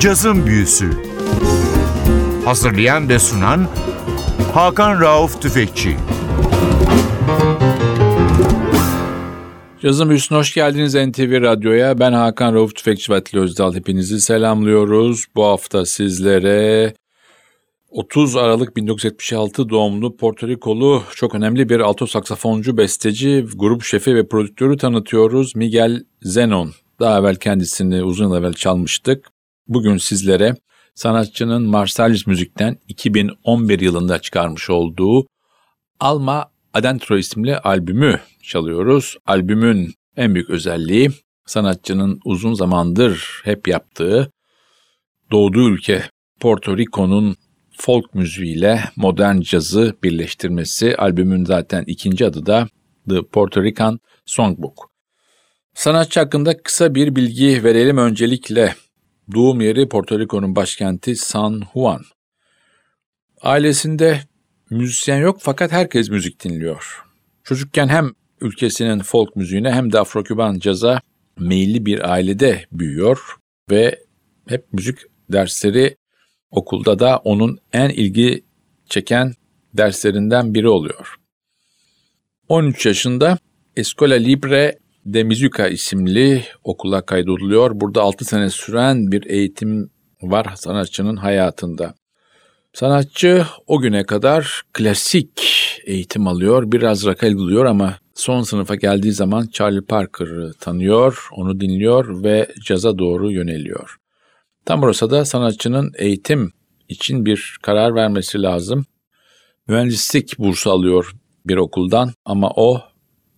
Cazın Büyüsü Hazırlayan ve sunan Hakan Rauf Tüfekçi Cazın Büyüsü'ne hoş geldiniz NTV Radyo'ya. Ben Hakan Rauf Tüfekçi ve Özdal. Hepinizi selamlıyoruz. Bu hafta sizlere 30 Aralık 1976 doğumlu Porto Rikolu çok önemli bir alto saksafoncu, besteci, grup şefi ve prodüktörü tanıtıyoruz. Miguel Zenon. Daha evvel kendisini uzun evvel çalmıştık. Bugün sizlere sanatçının Marsalis Müzik'ten 2011 yılında çıkarmış olduğu Alma Adentro isimli albümü çalıyoruz. Albümün en büyük özelliği sanatçının uzun zamandır hep yaptığı doğduğu ülke Porto Rico'nun folk müziğiyle modern cazı birleştirmesi. Albümün zaten ikinci adı da The Puerto Rican Songbook. Sanatçı hakkında kısa bir bilgi verelim öncelikle. Doğum yeri Porto Rico'nun başkenti San Juan. Ailesinde müzisyen yok fakat herkes müzik dinliyor. Çocukken hem ülkesinin folk müziğine hem de Afro-Küban caza meyilli bir ailede büyüyor ve hep müzik dersleri okulda da onun en ilgi çeken derslerinden biri oluyor. 13 yaşında Escola Libre de Musica isimli okula kaydoluyor. Burada 6 sene süren bir eğitim var sanatçının hayatında. Sanatçı o güne kadar klasik eğitim alıyor, biraz rakal buluyor ama son sınıfa geldiği zaman Charlie Parker'ı tanıyor, onu dinliyor ve caza doğru yöneliyor. Tam burası da sanatçının eğitim için bir karar vermesi lazım. Mühendislik bursu alıyor bir okuldan ama o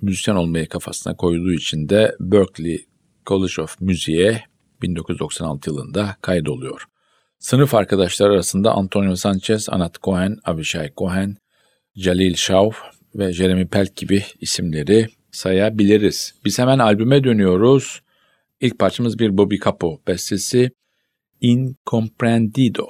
müzisyen olmayı kafasına koyduğu için de Berkeley College of Music'e 1996 yılında kaydoluyor. Sınıf arkadaşlar arasında Antonio Sanchez, Anat Cohen, Avishai Cohen, Jalil Shaw ve Jeremy Pelk gibi isimleri sayabiliriz. Biz hemen albüme dönüyoruz. İlk parçamız bir Bobby Capo bestesi Incomprendido.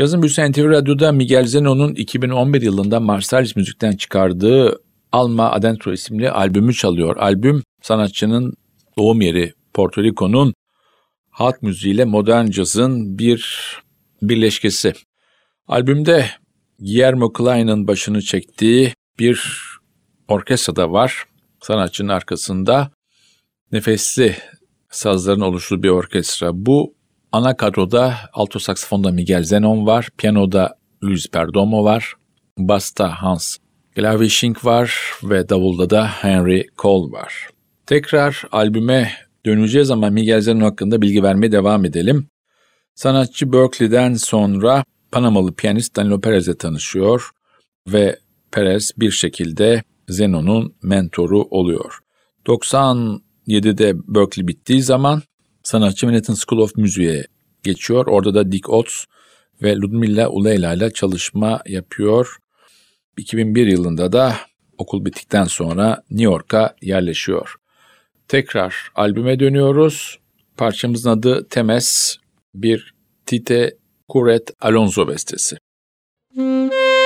Cazın Büyüsü NTV Radyo'da Miguel Zeno'nun 2011 yılında Marsalis Müzik'ten çıkardığı Alma Adentro isimli albümü çalıyor. Albüm sanatçının doğum yeri Porto Rico'nun halk müziğiyle modern cazın bir birleşkesi. Albümde Guillermo Klein'ın başını çektiği bir orkestra da var. Sanatçının arkasında nefesli sazların oluştuğu bir orkestra. Bu Ana kadroda alto saksafonda Miguel Zenon var, piyanoda Luis Perdomo var, basta Hans Glavishing var ve davulda da Henry Cole var. Tekrar albüme döneceğiz ama Miguel Zenon hakkında bilgi vermeye devam edelim. Sanatçı Berkeley'den sonra Panamalı piyanist Danilo Perez'le tanışıyor ve Perez bir şekilde Zenon'un mentoru oluyor. 97'de Berkeley bittiği zaman sanatçı Manhattan School of Music'e geçiyor. Orada da Dick Ots ve Ludmilla Uleyla ile çalışma yapıyor. 2001 yılında da okul bittikten sonra New York'a yerleşiyor. Tekrar albüme dönüyoruz. Parçamızın adı Temes, bir Tite Kuret Alonso bestesi. Müzik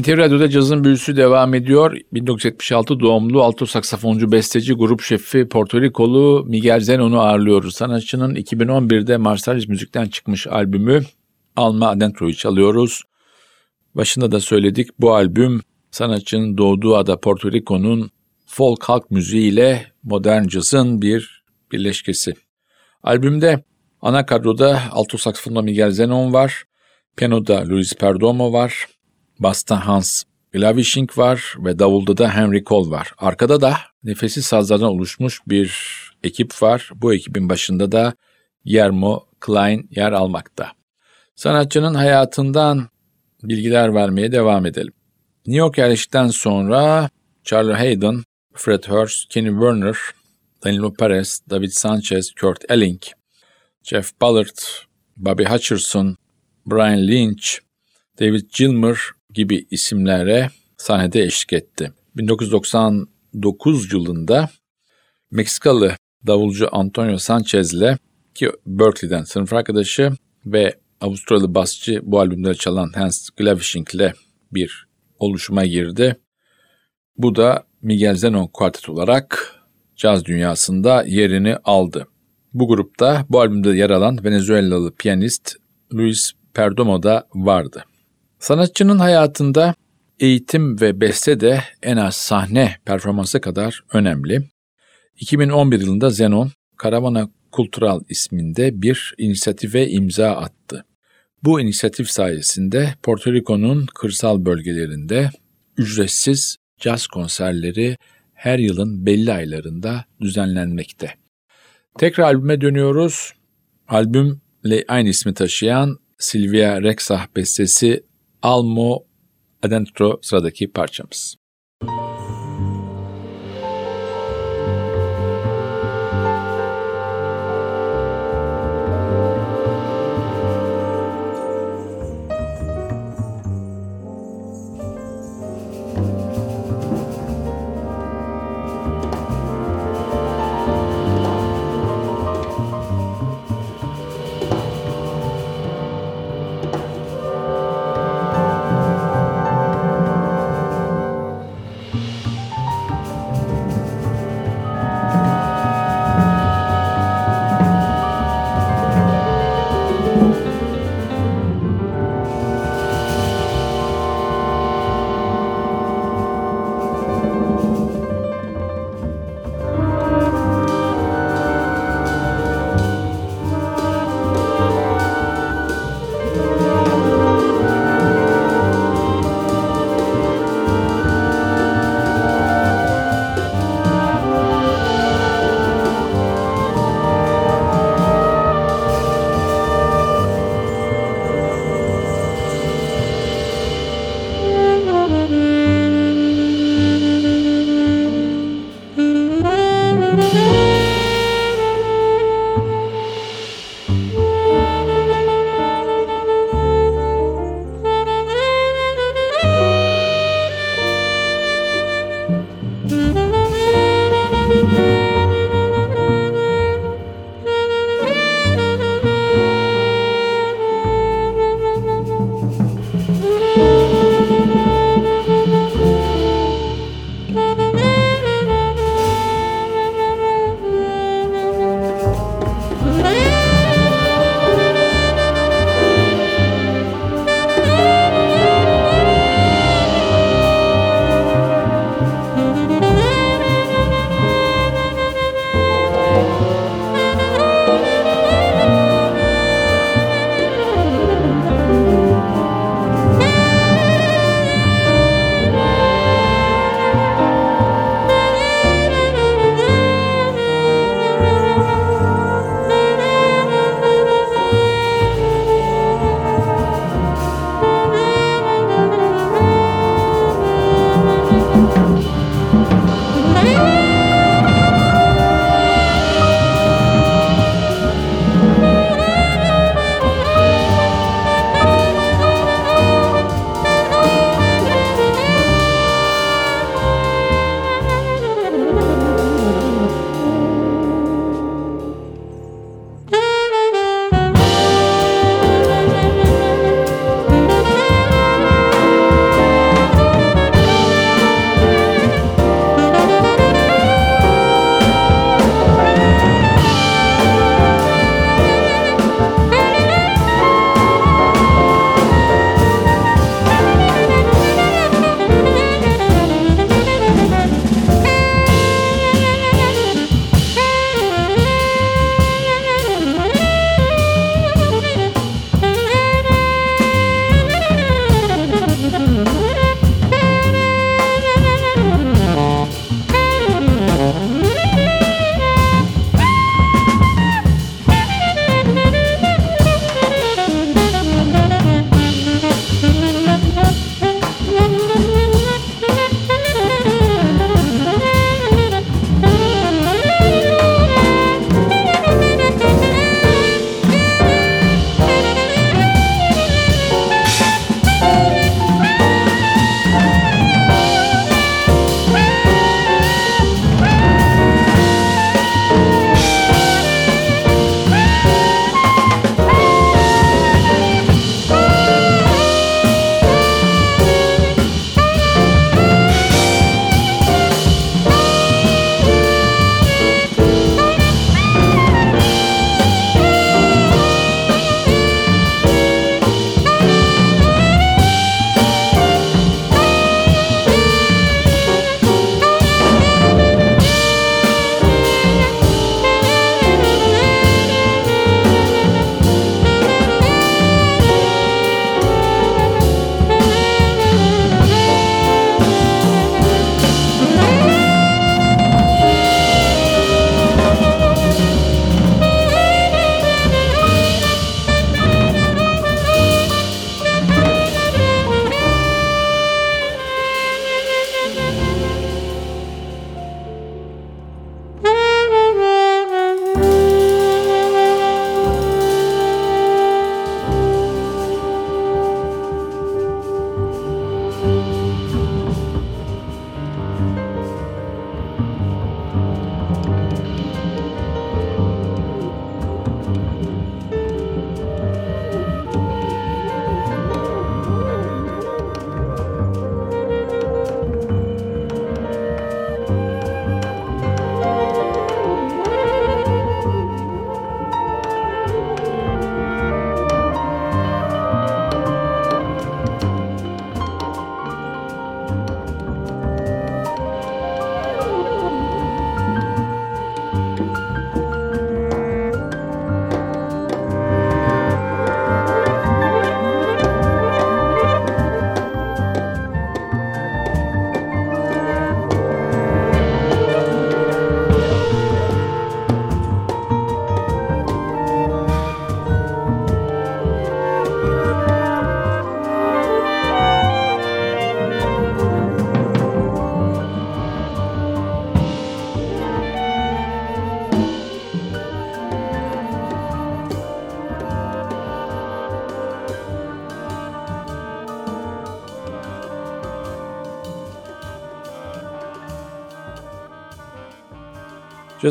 NTV Radyo'da cazın büyüsü devam ediyor. 1976 doğumlu alto saksafoncu, besteci, grup şefi Porto Rikolu Miguel Zenon'u ağırlıyoruz. Sanatçının 2011'de Marsalis Müzik'ten çıkmış albümü Alma Adentro'yu çalıyoruz. Başında da söyledik bu albüm sanatçının doğduğu ada Porto Rico'nun folk halk müziği ile modern cazın bir birleşkesi. Albümde ana kadroda alto saksafonda Miguel Zenon var, piyanoda Luis Perdomo var, basta Hans Glavishing var ve davulda da Henry Cole var. Arkada da nefesi sazlardan oluşmuş bir ekip var. Bu ekibin başında da Yermo Klein yer almakta. Sanatçının hayatından bilgiler vermeye devam edelim. New York yerleştikten sonra Charlie Hayden, Fred Hurst, Kenny Werner, Danilo Perez, David Sanchez, Kurt Elling, Jeff Ballard, Bobby Hutcherson, Brian Lynch, David Gilmer gibi isimlere sahnede eşlik etti. 1999 yılında Meksikalı davulcu Antonio Sanchez'le ki Berkeley'den sınıf arkadaşı ve Avustralyalı basçı bu albümleri çalan Hans Glavishing'le bir oluşuma girdi. Bu da Miguel Zenon Quartet olarak caz dünyasında yerini aldı. Bu grupta bu albümde yer alan Venezuelalı piyanist Luis Perdomo da vardı. Sanatçının hayatında eğitim ve beste de en az sahne performansı kadar önemli. 2011 yılında Zenon, Karavana Kultural isminde bir inisiyatife imza attı. Bu inisiyatif sayesinde Porto Rico'nun kırsal bölgelerinde ücretsiz caz konserleri her yılın belli aylarında düzenlenmekte. Tekrar albüme dönüyoruz. Albümle aynı ismi taşıyan Silvia Rexah bestesi Almo Adentro sıradaki parçamız.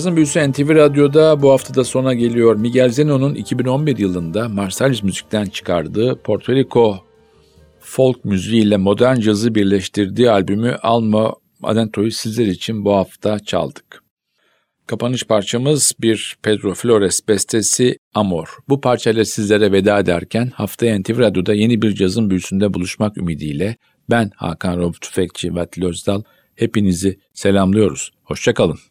Cazın Büyüsü NTV Radyo'da bu hafta da sona geliyor. Miguel Zeno'nun 2011 yılında Marsalis Müzik'ten çıkardığı Porto Rico folk müziği ile modern cazı birleştirdiği albümü Alma Adento'yu sizler için bu hafta çaldık. Kapanış parçamız bir Pedro Flores bestesi Amor. Bu parçayla sizlere veda ederken haftaya NTV Radyo'da yeni bir cazın büyüsünde buluşmak ümidiyle ben Hakan Rauf Tüfekçi ve Özdal hepinizi selamlıyoruz. Hoşçakalın.